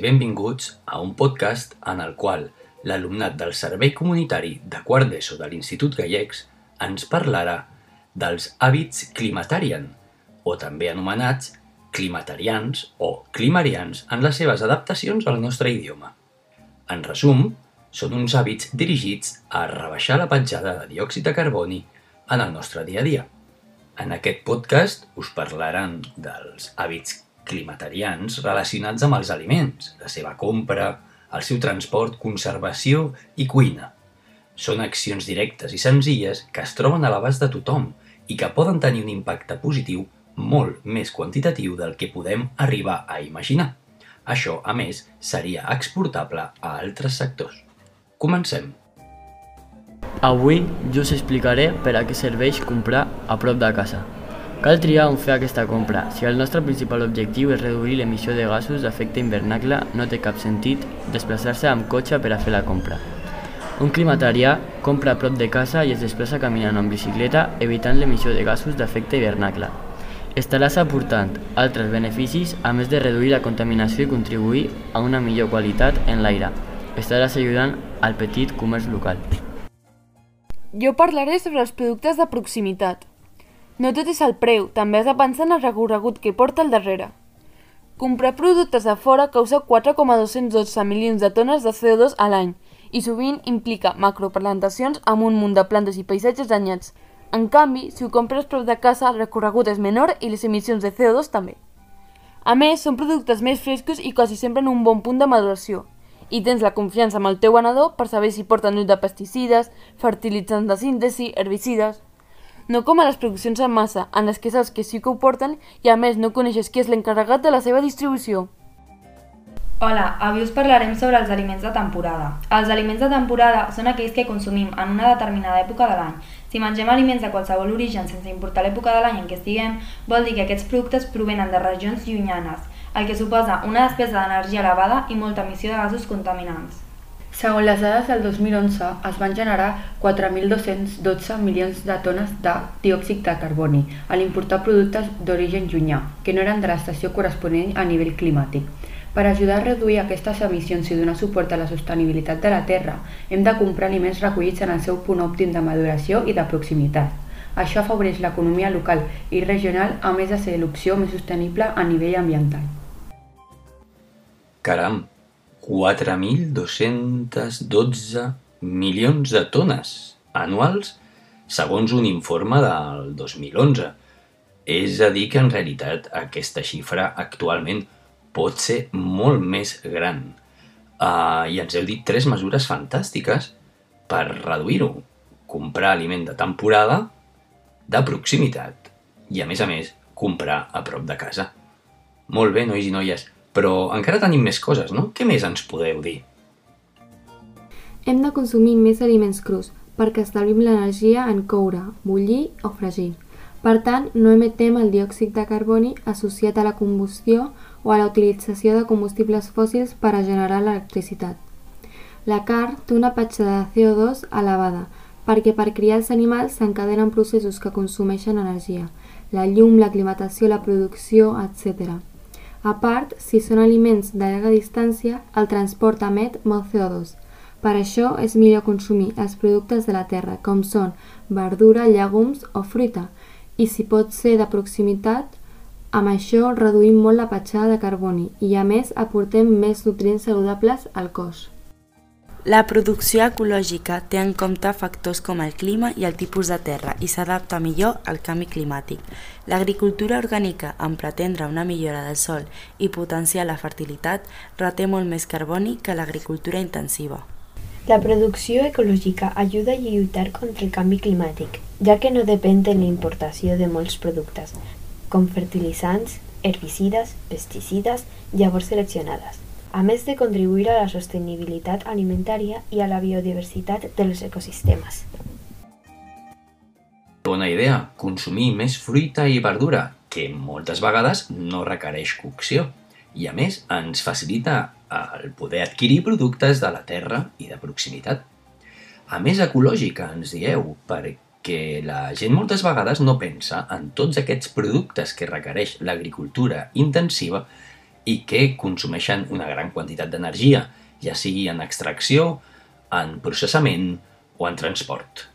i benvinguts a un podcast en el qual l'alumnat del Servei Comunitari de quart d'ESO de l'Institut Gallecs ens parlarà dels hàbits climatarian, o també anomenats climatarians o climarians en les seves adaptacions al nostre idioma. En resum, són uns hàbits dirigits a rebaixar la petjada de diòxid de carboni en el nostre dia a dia. En aquest podcast us parlaran dels hàbits climatarians relacionats amb els aliments, la seva compra, el seu transport, conservació i cuina. Són accions directes i senzilles que es troben a l'abast de tothom i que poden tenir un impacte positiu molt més quantitatiu del que podem arribar a imaginar. Això, a més, seria exportable a altres sectors. Comencem. Avui jo us explicaré per a què serveix comprar a prop de casa. Cal triar on fer aquesta compra. Si el nostre principal objectiu és reduir l'emissió de gasos d'efecte hivernacle, no té cap sentit desplaçar-se amb cotxe per a fer la compra. Un climatarià compra a prop de casa i es desplaça caminant amb bicicleta evitant l'emissió de gasos d'efecte hivernacle. Estaràs aportant altres beneficis a més de reduir la contaminació i contribuir a una millor qualitat en l'aire. Estaràs ajudant al petit comerç local. Jo parlaré sobre els productes de proximitat. No tot és el preu, també has de pensar en el recorregut que porta al darrere. Comprar productes de fora causa 4,212 milions de tones de CO2 a l'any i sovint implica macroplantacions amb un munt de plantes i paisatges danyats. En canvi, si ho compres prop de casa, el recorregut és menor i les emissions de CO2 també. A més, són productes més frescos i quasi sempre en un bon punt de maduració. I tens la confiança amb el teu venedor per saber si porten ús de pesticides, fertilitzants de síntesi, herbicides no com a les produccions en massa, en les que saps que sí que ho porten i a més no coneixes qui és l'encarregat de la seva distribució. Hola, avui us parlarem sobre els aliments de temporada. Els aliments de temporada són aquells que consumim en una determinada època de l'any. Si mengem aliments de qualsevol origen sense importar l'època de l'any en què estiguem, vol dir que aquests productes provenen de regions llunyanes, el que suposa una despesa d'energia elevada i molta emissió de gasos contaminants. Segons les dades del 2011, es van generar 4.212 milions de tones de diòxid de carboni a l'importar productes d'origen llunyà, que no eren de l'estació corresponent a nivell climàtic. Per ajudar a reduir aquestes emissions i donar suport a la sostenibilitat de la Terra, hem de comprar aliments recollits en el seu punt òptim de maduració i de proximitat. Això afavoreix l'economia local i regional, a més de ser l'opció més sostenible a nivell ambiental. Caram, 4.212 milions de tones anuals, segons un informe del 2011. És a dir, que en realitat aquesta xifra actualment pot ser molt més gran. Uh, I ens heu dit tres mesures fantàstiques per reduir-ho. Comprar aliment de temporada, de proximitat i, a més a més, comprar a prop de casa. Molt bé, nois i noies, però encara tenim més coses, no? Què més ens podeu dir? Hem de consumir més aliments crus perquè establim l'energia en coure, bullir o fregir. Per tant, no emetem el diòxid de carboni associat a la combustió o a la utilització de combustibles fòssils per a generar l'electricitat. La carn té una petjada de CO2 elevada perquè per criar els animals s'encadenen processos que consumeixen energia, la llum, l'aclimatació, la producció, etc. A part, si són aliments de llarga distància, el transport emet molt CO2. Per això és millor consumir els productes de la terra, com són verdura, llegums o fruita, i si pot ser de proximitat, amb això reduïm molt la petjada de carboni i a més aportem més nutrients saludables al cos. La producció ecològica té en compte factors com el clima i el tipus de terra i s'adapta millor al canvi climàtic. L'agricultura orgànica, en pretendre una millora del sol i potenciar la fertilitat, reté molt més carboni que l'agricultura intensiva. La producció ecològica ajuda a lluitar contra el canvi climàtic, ja que no depèn de la importació de molts productes, com fertilitzants, herbicides, pesticides, llavors seleccionades a més de contribuir a la sostenibilitat alimentària i a la biodiversitat dels ecosistemes. Bona idea, consumir més fruita i verdura, que moltes vegades no requereix cocció i a més ens facilita el poder adquirir productes de la terra i de proximitat. A més ecològica, ens dieu, perquè la gent moltes vegades no pensa en tots aquests productes que requereix l'agricultura intensiva i que consumeixen una gran quantitat d'energia, ja sigui en extracció, en processament o en transport.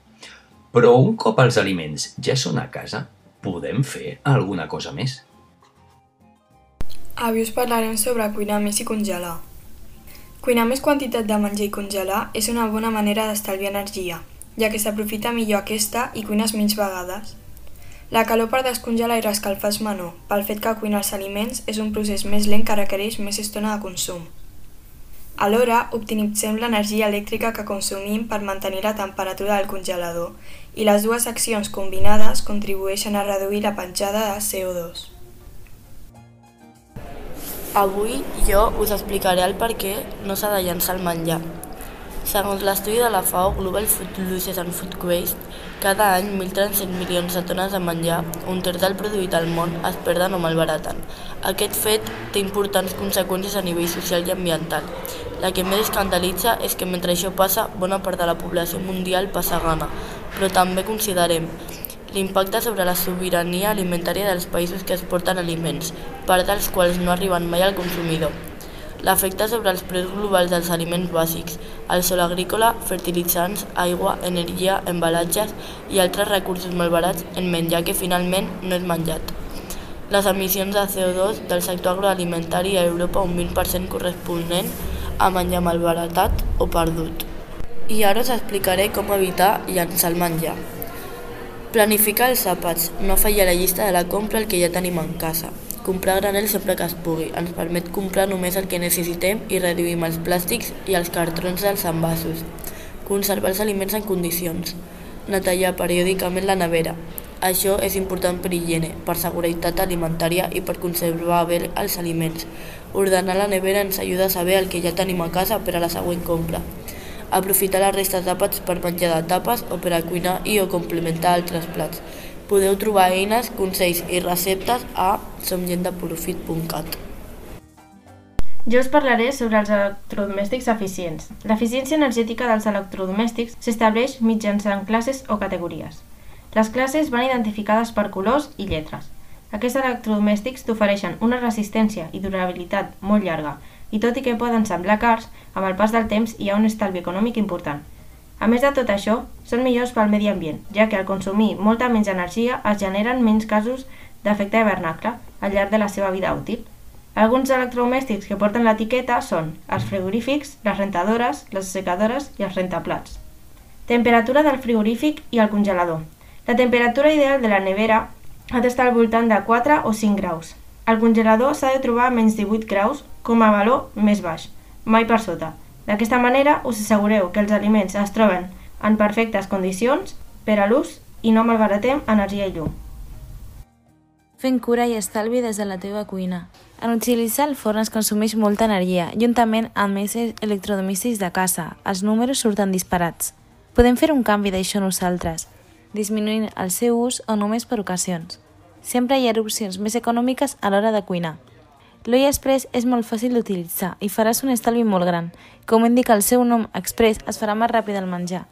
Però un cop els aliments ja són a casa, podem fer alguna cosa més. Avui us parlarem sobre cuinar més i congelar. Cuinar més quantitat de menjar i congelar és una bona manera d'estalviar energia, ja que s'aprofita millor aquesta i cuines menys vegades. La calor per descongelar i rescalfar és menor, pel fet que cuinar els aliments és un procés més lent que requereix més estona de consum. Alhora, optimitzem l'energia elèctrica que consumim per mantenir la temperatura del congelador i les dues accions combinades contribueixen a reduir la penjada de CO2. Avui jo us explicaré el per què no s'ha de llançar el menjar. Segons l'estudi de la FAO Global Food Losses and Food Waste, cada any 1.300 milions de tones de menjar, un terç del produït al món, es perden o malbaraten. Aquest fet té importants conseqüències a nivell social i ambiental. La que més escandalitza és que mentre això passa, bona part de la població mundial passa gana, però també considerem l'impacte sobre la sobirania alimentària dels països que exporten aliments, part dels quals no arriben mai al consumidor l'efecte sobre els preus globals dels aliments bàsics, el sol agrícola, fertilitzants, aigua, energia, embalatges i altres recursos malbarats en menjar que finalment no és menjat. Les emissions de CO2 del sector agroalimentari a Europa un 20% corresponent a menjar malbaratat o perdut. I ara us explicaré com evitar llançar el menjar. Planificar els àpats, no fallar la llista de la compra el que ja tenim en casa. Comprar granel sempre que es pugui. Ens permet comprar només el que necessitem i reduïm els plàstics i els cartrons dels envasos. Conservar els aliments en condicions. Netejar periòdicament la nevera. Això és important per higiene, per seguretat alimentària i per conservar bé els aliments. Ordenar la nevera ens ajuda a saber el que ja tenim a casa per a la següent compra. Aprofitar les restes d'àpats per menjar de tapes o per a cuinar i o complementar altres plats. Podeu trobar eines, consells i receptes a somgendeprofit.cat. Jo us parlaré sobre els electrodomèstics eficients. L'eficiència energètica dels electrodomèstics s'estableix mitjançant classes o categories. Les classes van identificades per colors i lletres. Aquests electrodomèstics t'ofereixen una resistència i durabilitat molt llarga i tot i que poden semblar cars, amb el pas del temps hi ha un estalvi econòmic important. A més de tot això, són millors pel medi ambient, ja que al consumir molta menys energia es generen menys casos d'efecte hivernacle al llarg de la seva vida útil. Alguns electrodomèstics que porten l'etiqueta són els frigorífics, les rentadores, les secadores i els rentaplats. Temperatura del frigorífic i el congelador. La temperatura ideal de la nevera ha d'estar al voltant de 4 o 5 graus. El congelador s'ha de trobar a menys 18 graus com a valor més baix, mai per sota, D'aquesta manera us assegureu que els aliments es troben en perfectes condicions per a l'ús i no malbaratem energia i llum. Fent cura i estalvi des de la teva cuina. En utilitzar el forn es consumeix molta energia, juntament amb més electrodomèstics de casa. Els números surten disparats. Podem fer un canvi d'això nosaltres, disminuint el seu ús o només per ocasions. Sempre hi ha opcions més econòmiques a l'hora de cuinar. L'Oi Express és molt fàcil d'utilitzar i faràs un estalvi molt gran. Com indica el seu nom, Express es farà més ràpid el menjar.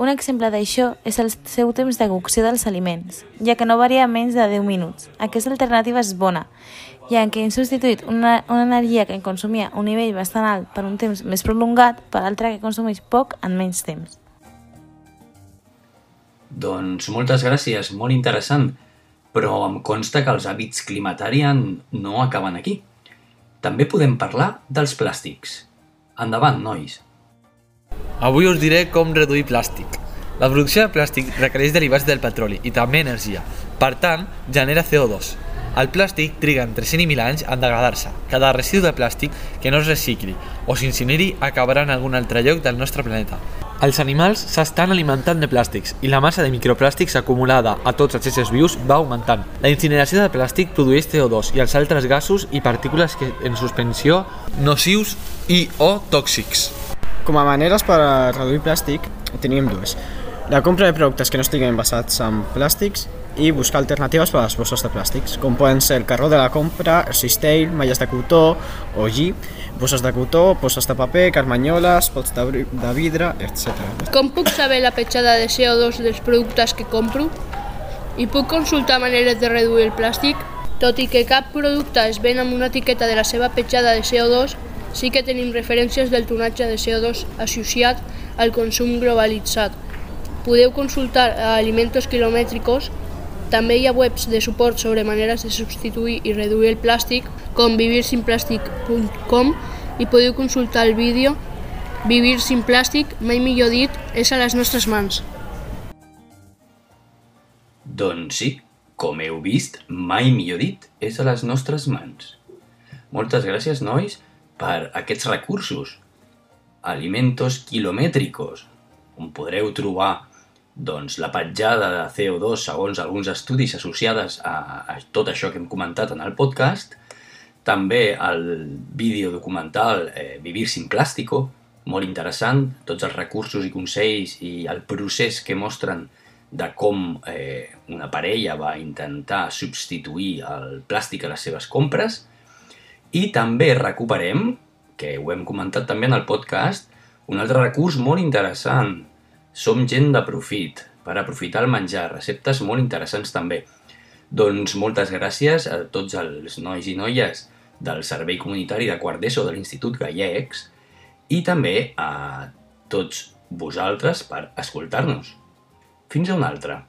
Un exemple d'això és el seu temps de cocció dels aliments, ja que no varia menys de 10 minuts. Aquesta alternativa és bona, ja que hem substituït una, una energia que consumia un nivell bastant alt per un temps més prolongat per altra que consumeix poc en menys temps. Doncs moltes gràcies, molt interessant però em consta que els hàbits climatarian no acaben aquí. També podem parlar dels plàstics. Endavant, nois. Avui us diré com reduir plàstic. La producció de plàstic requereix derivats del petroli i també energia. Per tant, genera CO2. El plàstic triga entre 100 i 1.000 anys en degradar-se. Cada residu de plàstic que no es recicli o s'incineri acabarà en algun altre lloc del nostre planeta. Els animals s'estan alimentant de plàstics i la massa de microplàstics acumulada a tots els éssers vius va augmentant. La incineració de plàstic produeix CO2 i els altres gasos i partícules que en suspensió nocius i o tòxics. Com a maneres per a reduir plàstic tenim dues. La compra de productes que no estiguen basats en plàstics i buscar alternatives per a les bosses de plàstics, com poden ser el carró de la compra, el cistell, malles de cotó o lli, bosses de cotó, bosses de paper, carmanyoles, pots de, de vidre, etc. Com puc saber la petjada de CO2 dels productes que compro? I puc consultar maneres de reduir el plàstic? Tot i que cap producte es ven amb una etiqueta de la seva petjada de CO2, sí que tenim referències del tonatge de CO2 associat al consum globalitzat. Podeu consultar a Alimentos Kilométricos. També hi ha webs de suport sobre maneres de substituir i reduir el plàstic, com vivirsinplàstic.com i podeu consultar el vídeo Vivir sin plàstic, mai millor dit, és a les nostres mans. Doncs sí, com heu vist, mai millor dit, és a les nostres mans. Moltes gràcies, nois, per aquests recursos. Alimentos quilomètricos, on podreu trobar doncs, la petjada de CO2 segons alguns estudis associades a, a tot això que hem comentat en el podcast, també el vídeo documental eh, Vivir sin plástico, molt interessant, tots els recursos i consells i el procés que mostren de com eh, una parella va intentar substituir el plàstic a les seves compres i també recuperem, que ho hem comentat també en el podcast, un altre recurs molt interessant. Som gent de profit, per aprofitar el menjar, receptes molt interessants també. Doncs moltes gràcies a tots els nois i noies del Servei Comunitari de Quart d'ESO de l'Institut Gallecs i també a tots vosaltres per escoltar-nos. Fins a una altra.